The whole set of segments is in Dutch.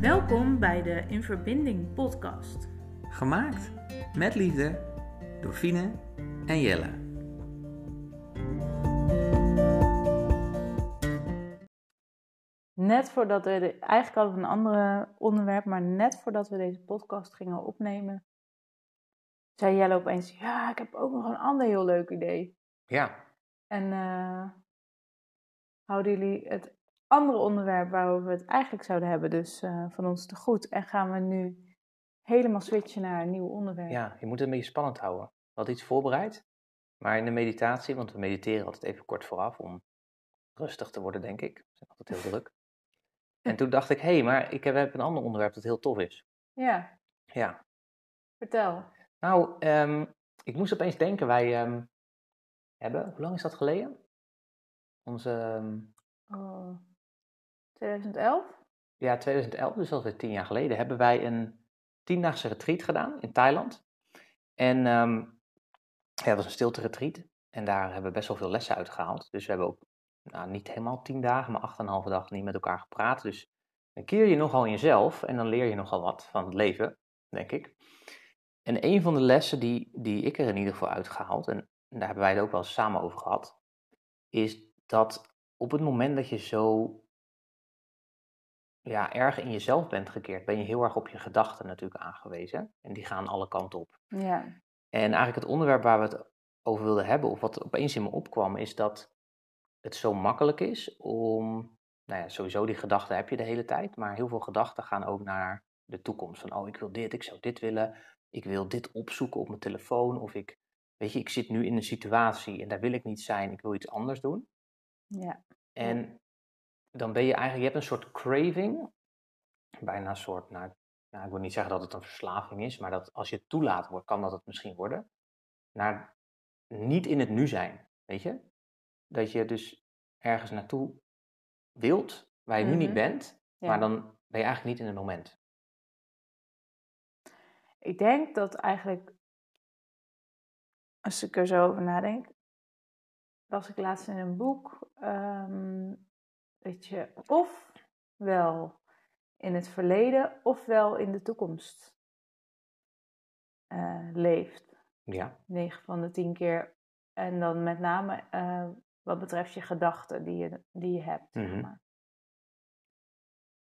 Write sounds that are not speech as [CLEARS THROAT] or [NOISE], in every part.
Welkom bij de In Verbinding podcast. Gemaakt met liefde door Fine en Jelle. Net voordat we, de, eigenlijk hadden we een ander onderwerp, maar net voordat we deze podcast gingen opnemen, zei Jelle opeens, ja, ik heb ook nog een ander heel leuk idee. Ja, En eh, houden jullie het andere onderwerp waarover we het eigenlijk zouden hebben, dus eh, van ons te goed. En gaan we nu helemaal switchen naar een nieuw onderwerp. ja, je moet het een beetje spannend houden. We hadden iets voorbereid, maar in de meditatie, want we mediteren altijd even kort vooraf om rustig te worden, denk ik. We zijn altijd heel druk. [LAUGHS] En toen dacht ik, hé, hey, maar ik heb, een ander onderwerp dat heel tof is. Ja, Ja, vertel. nou, ehm, ik moest opeens denken, wij ehm, hebben, hoe lang is dat geleden? Onze, ehm, Oh, 2011? ja, 2011, dus alweer tien jaar geleden, hebben wij een tiendaagse retreat gedaan in Thailand. En ja, dat was een stilte retreat. En daar hebben we best wel veel lessen uit gehaald. Dus we hebben ook nou, niet helemaal tien dagen, maar acht en een halve dag niet met elkaar gepraat. Dus dan keer je nogal in jezelf en dan leer je nogal wat van het leven, denk ik. En een van de lessen die, die ik er in ieder geval uitgehaald, en daar hebben wij het ook wel samen over gehad, is dat op het moment dat je zo ja, erg in jezelf bent gekeerd, ben je heel erg op je gedachten natuurlijk aangewezen. En die gaan alle kanten op. Ja. En eigenlijk het onderwerp waar we het over wilden hebben, of wat opeens in me opkwam, is dat het zo makkelijk is om, nou ja, sowieso die gedachten heb je de hele tijd, maar heel veel gedachten gaan ook naar de toekomst. Van, oh, ik wil dit, ik zou dit willen, ik wil dit opzoeken op mijn telefoon, of ik, weet je, ik zit nu in een situatie en daar wil ik niet zijn, ik wil iets anders doen. Ja. En dan ben je eigenlijk, je hebt een soort craving, bijna een soort, nou, nou, ik wil niet zeggen dat het een verslaving is, maar dat als je het toelaat, wordt, kan dat het misschien worden, naar niet in het nu zijn, weet je? Dat je dus ergens naartoe wilt, waar je nu niet Mhm. bent, Ja. maar dan ben je eigenlijk niet in het moment. Ik denk dat eigenlijk, als ik er zo over nadenk, las ik laatst in een boek, ehm, dat je ofwel in het verleden ofwel in de toekomst eh, leeft. Ja, 9 van de 10 keer. En dan met name eh, wat betreft je gedachten die je, die je hebt. zeg Mhm. maar.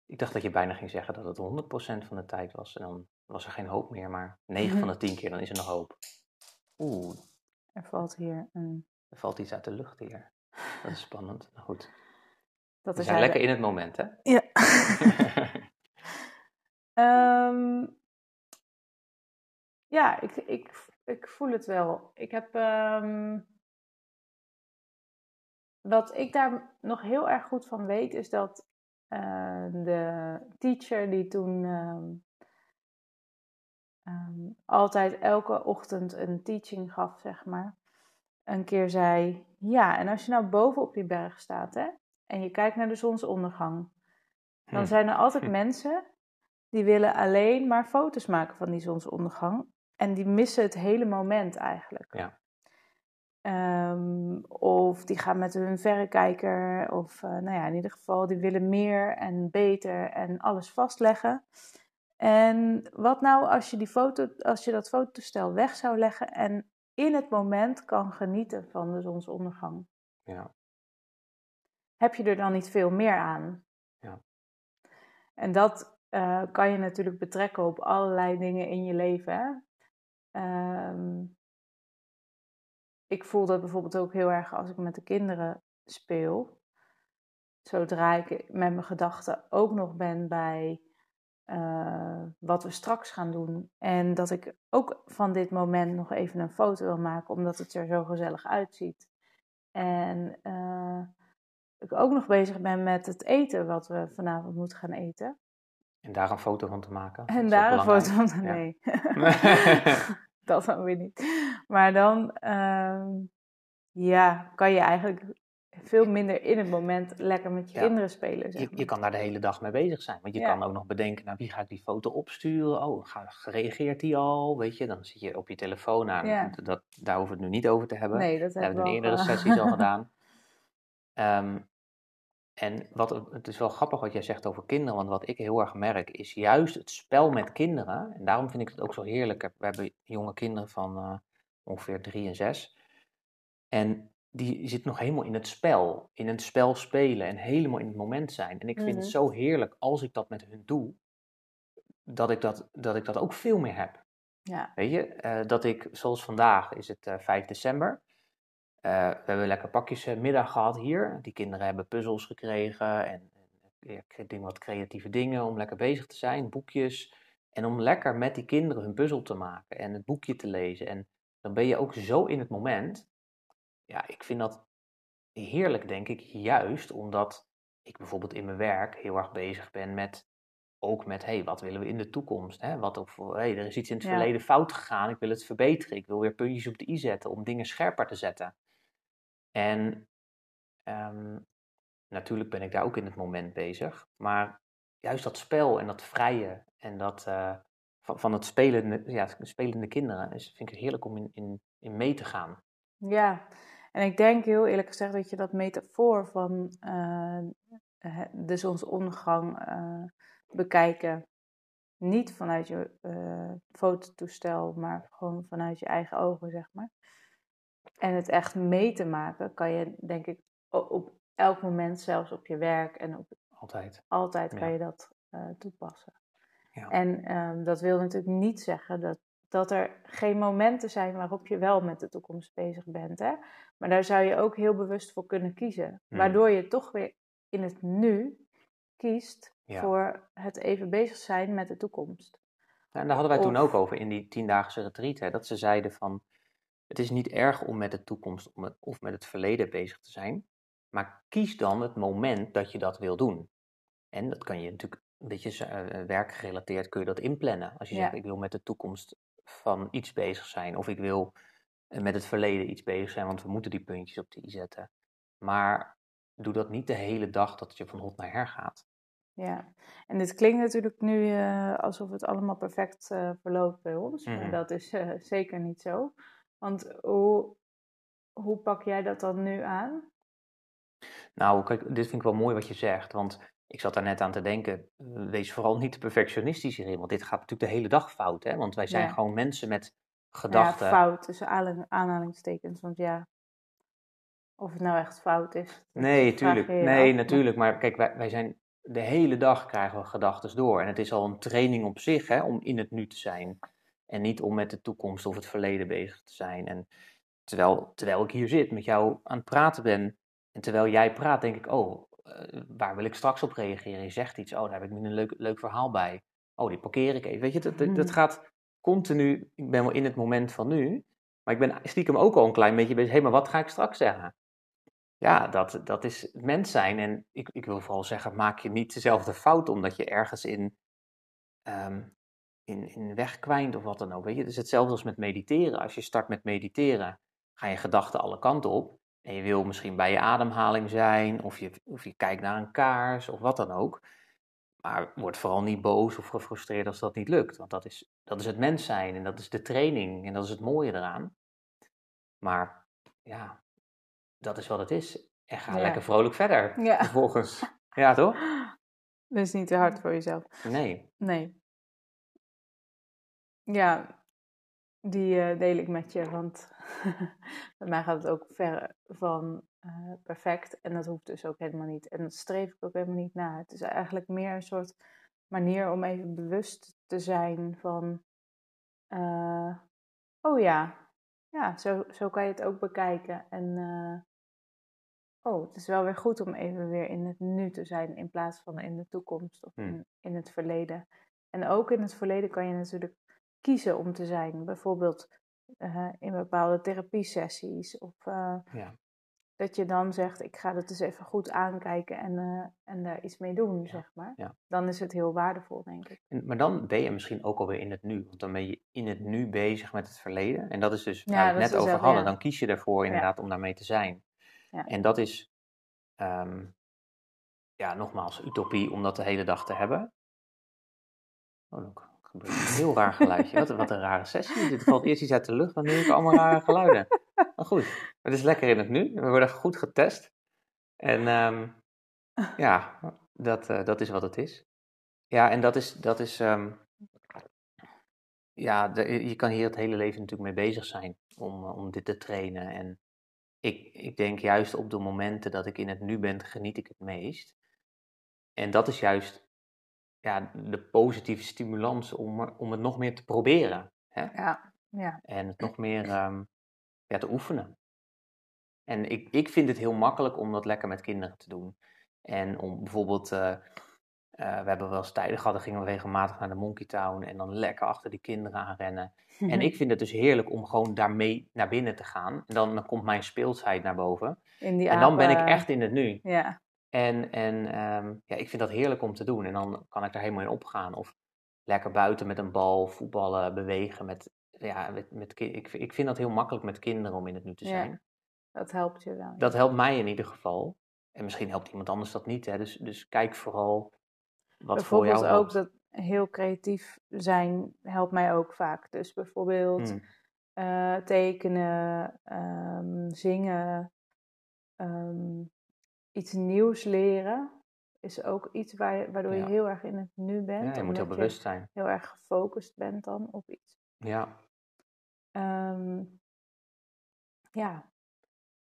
ik dacht dat je bijna ging zeggen dat het 100% van de tijd was en dan was er geen hoop meer, maar 9 van de 10 keer dan is er nog hoop. Oeh, Er valt hier een. Er valt iets uit de lucht hier. Dat is spannend. Nou goed. Dat We zijn lekker in het moment, hè? Ja. [LAUGHS] Ehm, ja, ik, ik, ik voel het wel. Ik heb. ehm, wat ik daar nog heel erg goed van weet, is dat eh, de teacher die toen ehm, altijd elke ochtend een teaching gaf, zeg maar, een keer zei: Ja, en als je nou boven op die berg staat, hè, en je kijkt naar de zonsondergang, dan Hm. zijn er altijd Hm. mensen die willen alleen maar foto's maken van die zonsondergang. En die missen het hele moment eigenlijk. Ja. Ehm, of die gaan met hun verrekijker. Of eh, nou ja, in ieder geval, die willen meer en beter en alles vastleggen. En wat nou als je, die foto, als je dat fotostel weg zou leggen en in het moment kan genieten van de zonsondergang? Ja. Heb je er dan niet veel meer aan? Ja. En dat eh, kan je natuurlijk betrekken op allerlei dingen in je leven. Ehm, ik voel dat bijvoorbeeld ook heel erg als ik met de kinderen speel. Zodra ik met mijn gedachten ook nog ben bij eh, wat we straks gaan doen. En dat ik ook van dit moment nog even een foto wil maken, omdat het er zo gezellig uitziet. En eh, ik ook nog bezig ben met het eten wat we vanavond moeten gaan eten. En daar een foto van te maken. En daar een foto van. Ja. Nee. [LAUGHS] dat dan weer niet. Maar dan ehm, ja, kan je eigenlijk veel minder in het moment lekker met je Ja. kinderen spelen. Zeg Je, maar. je kan daar de hele dag mee bezig zijn. Want je Ja. kan ook nog bedenken, nou, wie ga ik die foto opsturen? Oh, ga, reageert die al? Weet je, dan zit je op je telefoon. Nou, Ja. dat, daar hoeven we het nu niet over te hebben. nee, dat dat hebben we in eerdere sessies al [LAUGHS] gedaan. Ehm, En wat, het is wel grappig wat jij zegt over kinderen, want wat ik heel erg merk is juist het spel met kinderen. En daarom vind ik het ook zo heerlijk. We hebben jonge kinderen van uh, ongeveer drie en zes. En die zitten nog helemaal in het spel, in het spel spelen en helemaal in het moment zijn. En ik vind het Mhm. zo heerlijk als ik dat met hun doe, dat ik dat, dat, ik dat ook veel meer heb. Ja. Weet je, eh, dat ik, zoals vandaag is het eh 5 december. Eh, we hebben lekker pakjesmiddag gehad hier. Die kinderen hebben puzzels gekregen en, en ja, ik denk wat creatieve dingen om lekker bezig te zijn, boekjes. En om lekker met die kinderen hun puzzel te maken en het boekje te lezen. En dan ben je ook zo in het moment. Ja, ik vind dat heerlijk, denk ik, juist omdat ik bijvoorbeeld in mijn werk heel erg bezig ben met ook met, hey, wat willen we in de toekomst? Hè? Wat of, hey, er is iets in het Ja. verleden fout gegaan, ik wil het verbeteren. Ik wil weer puntjes op de i zetten om dingen scherper te zetten. En ehm, natuurlijk ben ik daar ook in het moment bezig. Maar juist dat spel en dat vrije en dat eh, van, van het spelende, ja, spelende kinderen vind ik heerlijk om in, in, in mee te gaan. Ja, en ik denk heel eerlijk gezegd dat je dat metafoor van eh, hè, de zonsondergang eh, bekijken, niet vanuit je fototoestel, maar gewoon vanuit je eigen ogen, zeg maar. En het echt mee te maken, kan je denk ik op elk moment, zelfs op je werk en op Altijd. altijd kan je dat eh, toepassen. Ja. En ehm, dat wil natuurlijk niet zeggen dat, dat er geen momenten zijn waarop je wel met de toekomst bezig bent. Hè? Maar daar zou je ook heel bewust voor kunnen kiezen. Hmm. Waardoor je toch weer in het nu kiest Ja. voor het even bezig zijn met de toekomst. En daar hadden wij toen ook over in die tiendaagse retreat. Hè, dat ze zeiden van, het is niet erg om met de toekomst of met het verleden bezig te zijn. Maar kies dan het moment dat je dat wil doen. En dat kan je natuurlijk een beetje eh, werkgerelateerd kun je dat inplannen. Als je Ja. zegt, ik wil met de toekomst van iets bezig zijn. Of ik wil eh, met het verleden iets bezig zijn, want we moeten die puntjes op de i zetten. Maar doe dat niet de hele dag dat je van hot naar her gaat. Ja, en dit klinkt natuurlijk nu eh, alsof het allemaal perfect eh, verloopt bij ons. Mhm. Maar dat is eh, zeker niet zo. Want hoe, hoe pak jij dat dan nu aan? Nou, kijk, dit vind ik wel mooi wat je zegt. Want ik zat daar net aan te denken, eh, wees vooral niet te perfectionistisch hierin. Want dit gaat natuurlijk de hele dag fout, hè? Want wij zijn Ja. gewoon mensen met Ja, gedachten. fout tussen aanhal- aanhalingstekens. Want ja, of het nou echt fout is. Nee, tuurlijk. Nee, af. natuurlijk. Maar kijk, wij, wij zijn de hele dag krijgen we gedachten door. En het is al een training op zich, hè, om in het nu te zijn. En niet om met de toekomst of het verleden bezig te zijn. En terwijl, terwijl ik hier zit, met jou aan het praten ben. En terwijl jij praat, denk ik, oh, eh, waar wil ik straks op reageren? Je zegt iets, oh, daar heb ik nu een leuk, leuk verhaal bij. Oh, die parkeer ik even. Weet je, dat, dat, dat Mhm. gaat continu. Ik ben wel in het moment van nu. Maar ik ben stiekem ook al een klein beetje bezig. Hé, maar wat ga ik straks zeggen? Ja, dat, dat is mens zijn. En ik, ik wil vooral zeggen, maak je niet dezelfde fout omdat je ergens in, ehm, in, in wegkwijnt of wat dan ook. Weet je? Het is hetzelfde als met mediteren. Als je start met mediteren, gaan je gedachten alle kanten op. En je wil misschien bij je ademhaling zijn, of je, of je kijkt naar een kaars, of wat dan ook. Maar word vooral niet boos of gefrustreerd als dat niet lukt. Want dat is, dat is het mens zijn en dat is de training en dat is het mooie eraan. Maar ja, dat is wat het is. En ga Ja. lekker vrolijk verder. Ja. Vervolgens. [LAUGHS] Ja, toch? Dus niet te hard voor jezelf. Nee. Nee. Ja, die eh, deel ik met je, want [LAUGHS] bij mij gaat het ook ver van eh, perfect en dat hoeft dus ook helemaal niet. En dat streef ik ook helemaal niet na. Het is eigenlijk meer een soort manier om even bewust te zijn van, eh, oh ja, ja, zo, zo kan je het ook bekijken. En oh, het is wel weer goed om even weer in het nu te zijn in plaats van in de toekomst of Hmm. in, in het verleden. En ook in het verleden kan je natuurlijk kiezen om te zijn. Bijvoorbeeld eh, in bepaalde therapiesessies. Of eh, Ja. dat je dan zegt, ik ga dat eens even goed aankijken en, eh, en daar iets mee doen, Ja, zeg maar. ja. Dan is het heel waardevol, denk ik. En- Maar dan ben je misschien ook alweer in het nu. Want dan ben je in het nu bezig met het verleden. En dat is dus waar we het net over dezelfde, hadden. Dan kies je ervoor inderdaad om daarmee te zijn. Ja. En dat is, ehm, ja, nogmaals, utopie om dat de hele dag te hebben. Oh, look, een heel raar geluidje. Wat, wat een rare sessie. Er valt eerst iets uit de lucht, dan nu ik allemaal rare geluiden. Maar goed, het is lekker in het nu. We worden goed getest. En ehm, Ja, dat, uh, dat is wat het is. Ja, en dat is, dat is um, ja, je kan hier het hele leven natuurlijk mee bezig zijn om, om dit te trainen. En ik, ik denk juist op de momenten dat ik in het nu ben, geniet ik het meest. En dat is juist ja, de positieve stimulans om, om het nog meer te proberen. Hè? Ja, ja. En het nog meer um, ja, te oefenen. En ik, ik vind het heel makkelijk om dat lekker met kinderen te doen. En om bijvoorbeeld, uh, uh, we hebben wel eens tijden gehad, dan gingen we regelmatig naar de Monkey Town en dan lekker achter die kinderen aan rennen. En [LAUGHS] ik vind het dus heerlijk om gewoon daarmee naar binnen te gaan. En dan, dan komt mijn speelsheid naar boven. En dan ben ik echt in het nu. Ja. En, en um, ja, ik vind dat heerlijk om te doen. En dan kan ik daar helemaal in opgaan. Of lekker buiten met een bal, voetballen, bewegen. Met, ja, met, met, ik, ik vind dat heel makkelijk met kinderen om in het nu te zijn. Ja, dat helpt je wel. Dat helpt mij in ieder geval. En misschien helpt iemand anders dat niet. Hè? Dus, dus kijk vooral wat voor jou ook dat heel creatief zijn helpt mij ook vaak. Dus bijvoorbeeld Hmm. uh, tekenen, um, zingen, um, iets nieuws leren. Is ook iets waar je, waardoor Ja. je heel erg in het nu bent. Ja, je moet heel bewust zijn. heel erg gefocust bent dan op iets. Ja. Um, ja,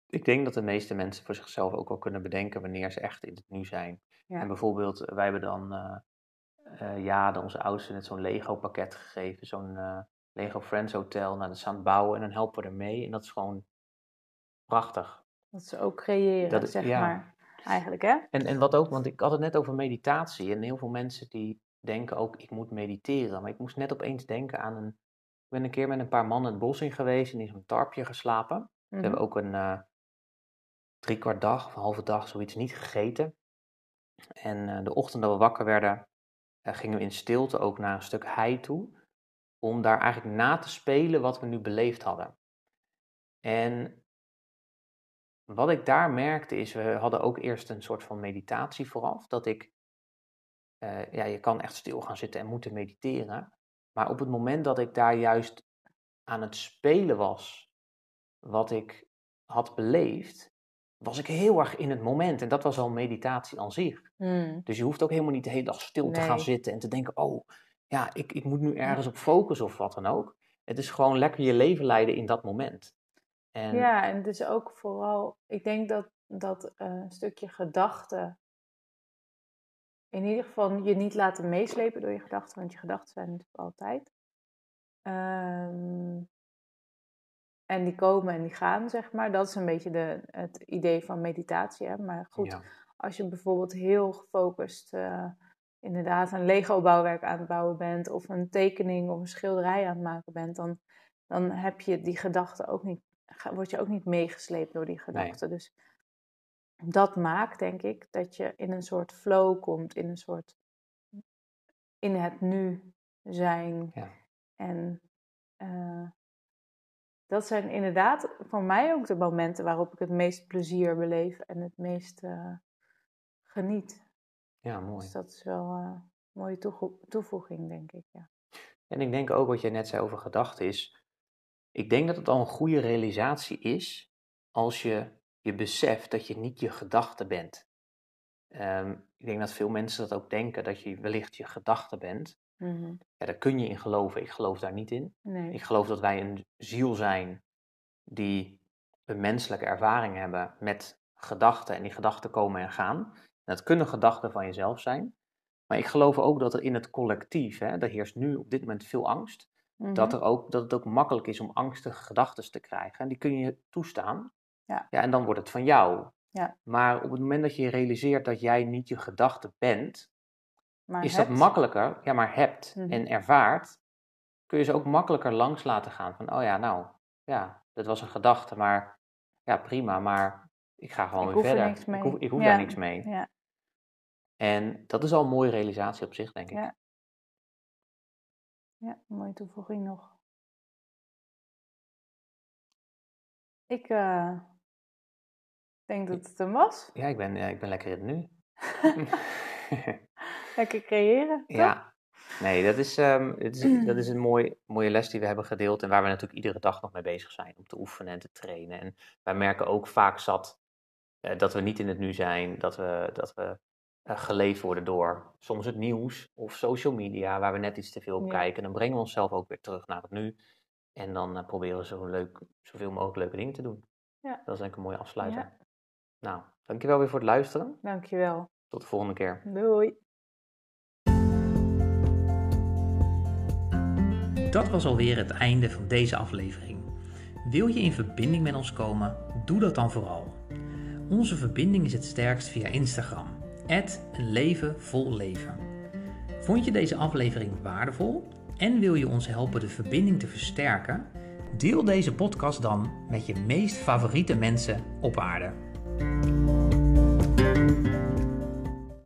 Ik denk dat de meeste mensen voor zichzelf ook wel kunnen bedenken wanneer ze echt in het nu zijn. Ja. En bijvoorbeeld, wij hebben dan uh, uh, ja, onze oudste net zo'n Lego pakket gegeven. Zo'n uh, Lego Friends Hotel. Nou, dat is aan het bouwen en dan helpen we ermee. En dat is gewoon prachtig. Dat ze ook creëren, Dat zeg ja. maar. Eigenlijk, hè? En, en wat ook, want ik had het net over meditatie. En heel veel mensen die denken ook, ik moet mediteren. Maar ik moest net opeens denken aan een... Ik ben een keer met een paar mannen het bos in geweest en in zo'n tarpje geslapen. We Mhm. hebben ook een uh, drie kwart dag of een halve dag zoiets niet gegeten. En uh, de ochtend dat we wakker werden, uh, gingen we in stilte ook naar een stuk hei toe. Om daar eigenlijk na te spelen wat we nu beleefd hadden. En wat ik daar merkte is, we hadden ook eerst een soort van meditatie vooraf. Dat ik, uh, ja, je kan echt stil gaan zitten en moeten mediteren. Maar op het moment dat ik daar juist aan het spelen was, wat ik had beleefd, was ik heel erg in het moment. En dat was al meditatie aan zich. Mm. Dus je hoeft ook helemaal niet de hele dag stil te gaan zitten en te denken, oh, ja, ik, ik moet nu ergens op focussen of wat dan ook. Het is gewoon lekker je leven leiden in dat moment. En Ja, en dus ook vooral, ik denk dat dat eh, een stukje gedachten, in ieder geval je niet laten meeslepen door je gedachten, want je gedachten zijn natuurlijk altijd. Ehm, en die komen en die gaan, zeg maar. Dat is een beetje de, het idee van meditatie. Hè? Maar goed, ja, als je bijvoorbeeld heel gefocust uh, inderdaad een Lego-bouwwerk aan het bouwen bent, of een tekening of een schilderij aan het maken bent, dan, dan heb je die gedachten ook niet, word je ook niet meegesleept door die gedachten. Nee. Dus dat maakt, denk ik, dat je in een soort flow komt, in een soort in het nu zijn. Ja. En uh, dat zijn inderdaad voor mij ook de momenten waarop ik het meest plezier beleef en het meest uh, geniet. Ja, mooi. Dus dat is wel uh, een mooie toevo toevoeging, denk ik. Ja. En ik denk ook wat jij net zei over gedachten is. Ik denk dat het al een goede realisatie is als je je beseft dat je niet je gedachte bent. Um, ik denk dat veel mensen dat ook denken, dat je wellicht je gedachte bent. Mm -hmm. Ja, daar kun je in geloven. Ik geloof daar niet in. Nee. Ik geloof dat wij een ziel zijn die een menselijke ervaring hebben met gedachten. En die gedachten komen en gaan. En dat kunnen gedachten van jezelf zijn. Maar ik geloof ook dat er in het collectief, hè, er heerst nu op dit moment veel angst. Mm -hmm. dat, er ook, dat het ook makkelijk is om angstige gedachten te krijgen. En die kun je toestaan. Ja. ja. En dan wordt het van jou. Ja. Maar op het moment dat je realiseert dat jij niet je gedachte bent, maar is hebt. dat makkelijker, ja, maar hebt Mhm. en ervaart, kun je ze ook makkelijker langs laten gaan. Van, oh ja, nou, ja, dat was een gedachte, maar ja, prima, maar ik ga gewoon Ik weer er verder. Ik hoef, ik hoef Ja. daar niks mee. Ja. En dat is al een mooie realisatie op zich, denk ik. Ja. Ja, mooie toevoeging nog. Ik uh, denk dat het hem was. Ja, ik ben, ik ben lekker in het nu. [LAUGHS] [LAUGHS] lekker creëren. Toch? Ja, nee, dat is, um, dat is, [CLEARS THROAT] dat is een mooi, mooie les die we hebben gedeeld en waar we natuurlijk iedere dag nog mee bezig zijn om te oefenen en te trainen. En wij merken ook vaak zat eh, dat we niet in het nu zijn, dat we, dat we geleefd worden door soms het nieuws of social media, waar we net iets te veel op Ja. kijken. Dan brengen we onszelf ook weer terug naar het nu. En dan eh, proberen we zo leuk, zoveel mogelijk leuke dingen te doen. Ja. Dat is denk ik een mooie afsluiter. Ja. Nou, dankjewel weer voor het luisteren. Dankjewel. Tot de volgende keer. Doei. Dat was alweer het einde van deze aflevering. Wil je in verbinding met ons komen? Doe dat dan vooral. Onze verbinding is het sterkst via Instagram. Een leven vol leven. Vond je deze aflevering waardevol en wil je ons helpen de verbinding te versterken? Deel deze podcast dan met je meest favoriete mensen op aarde.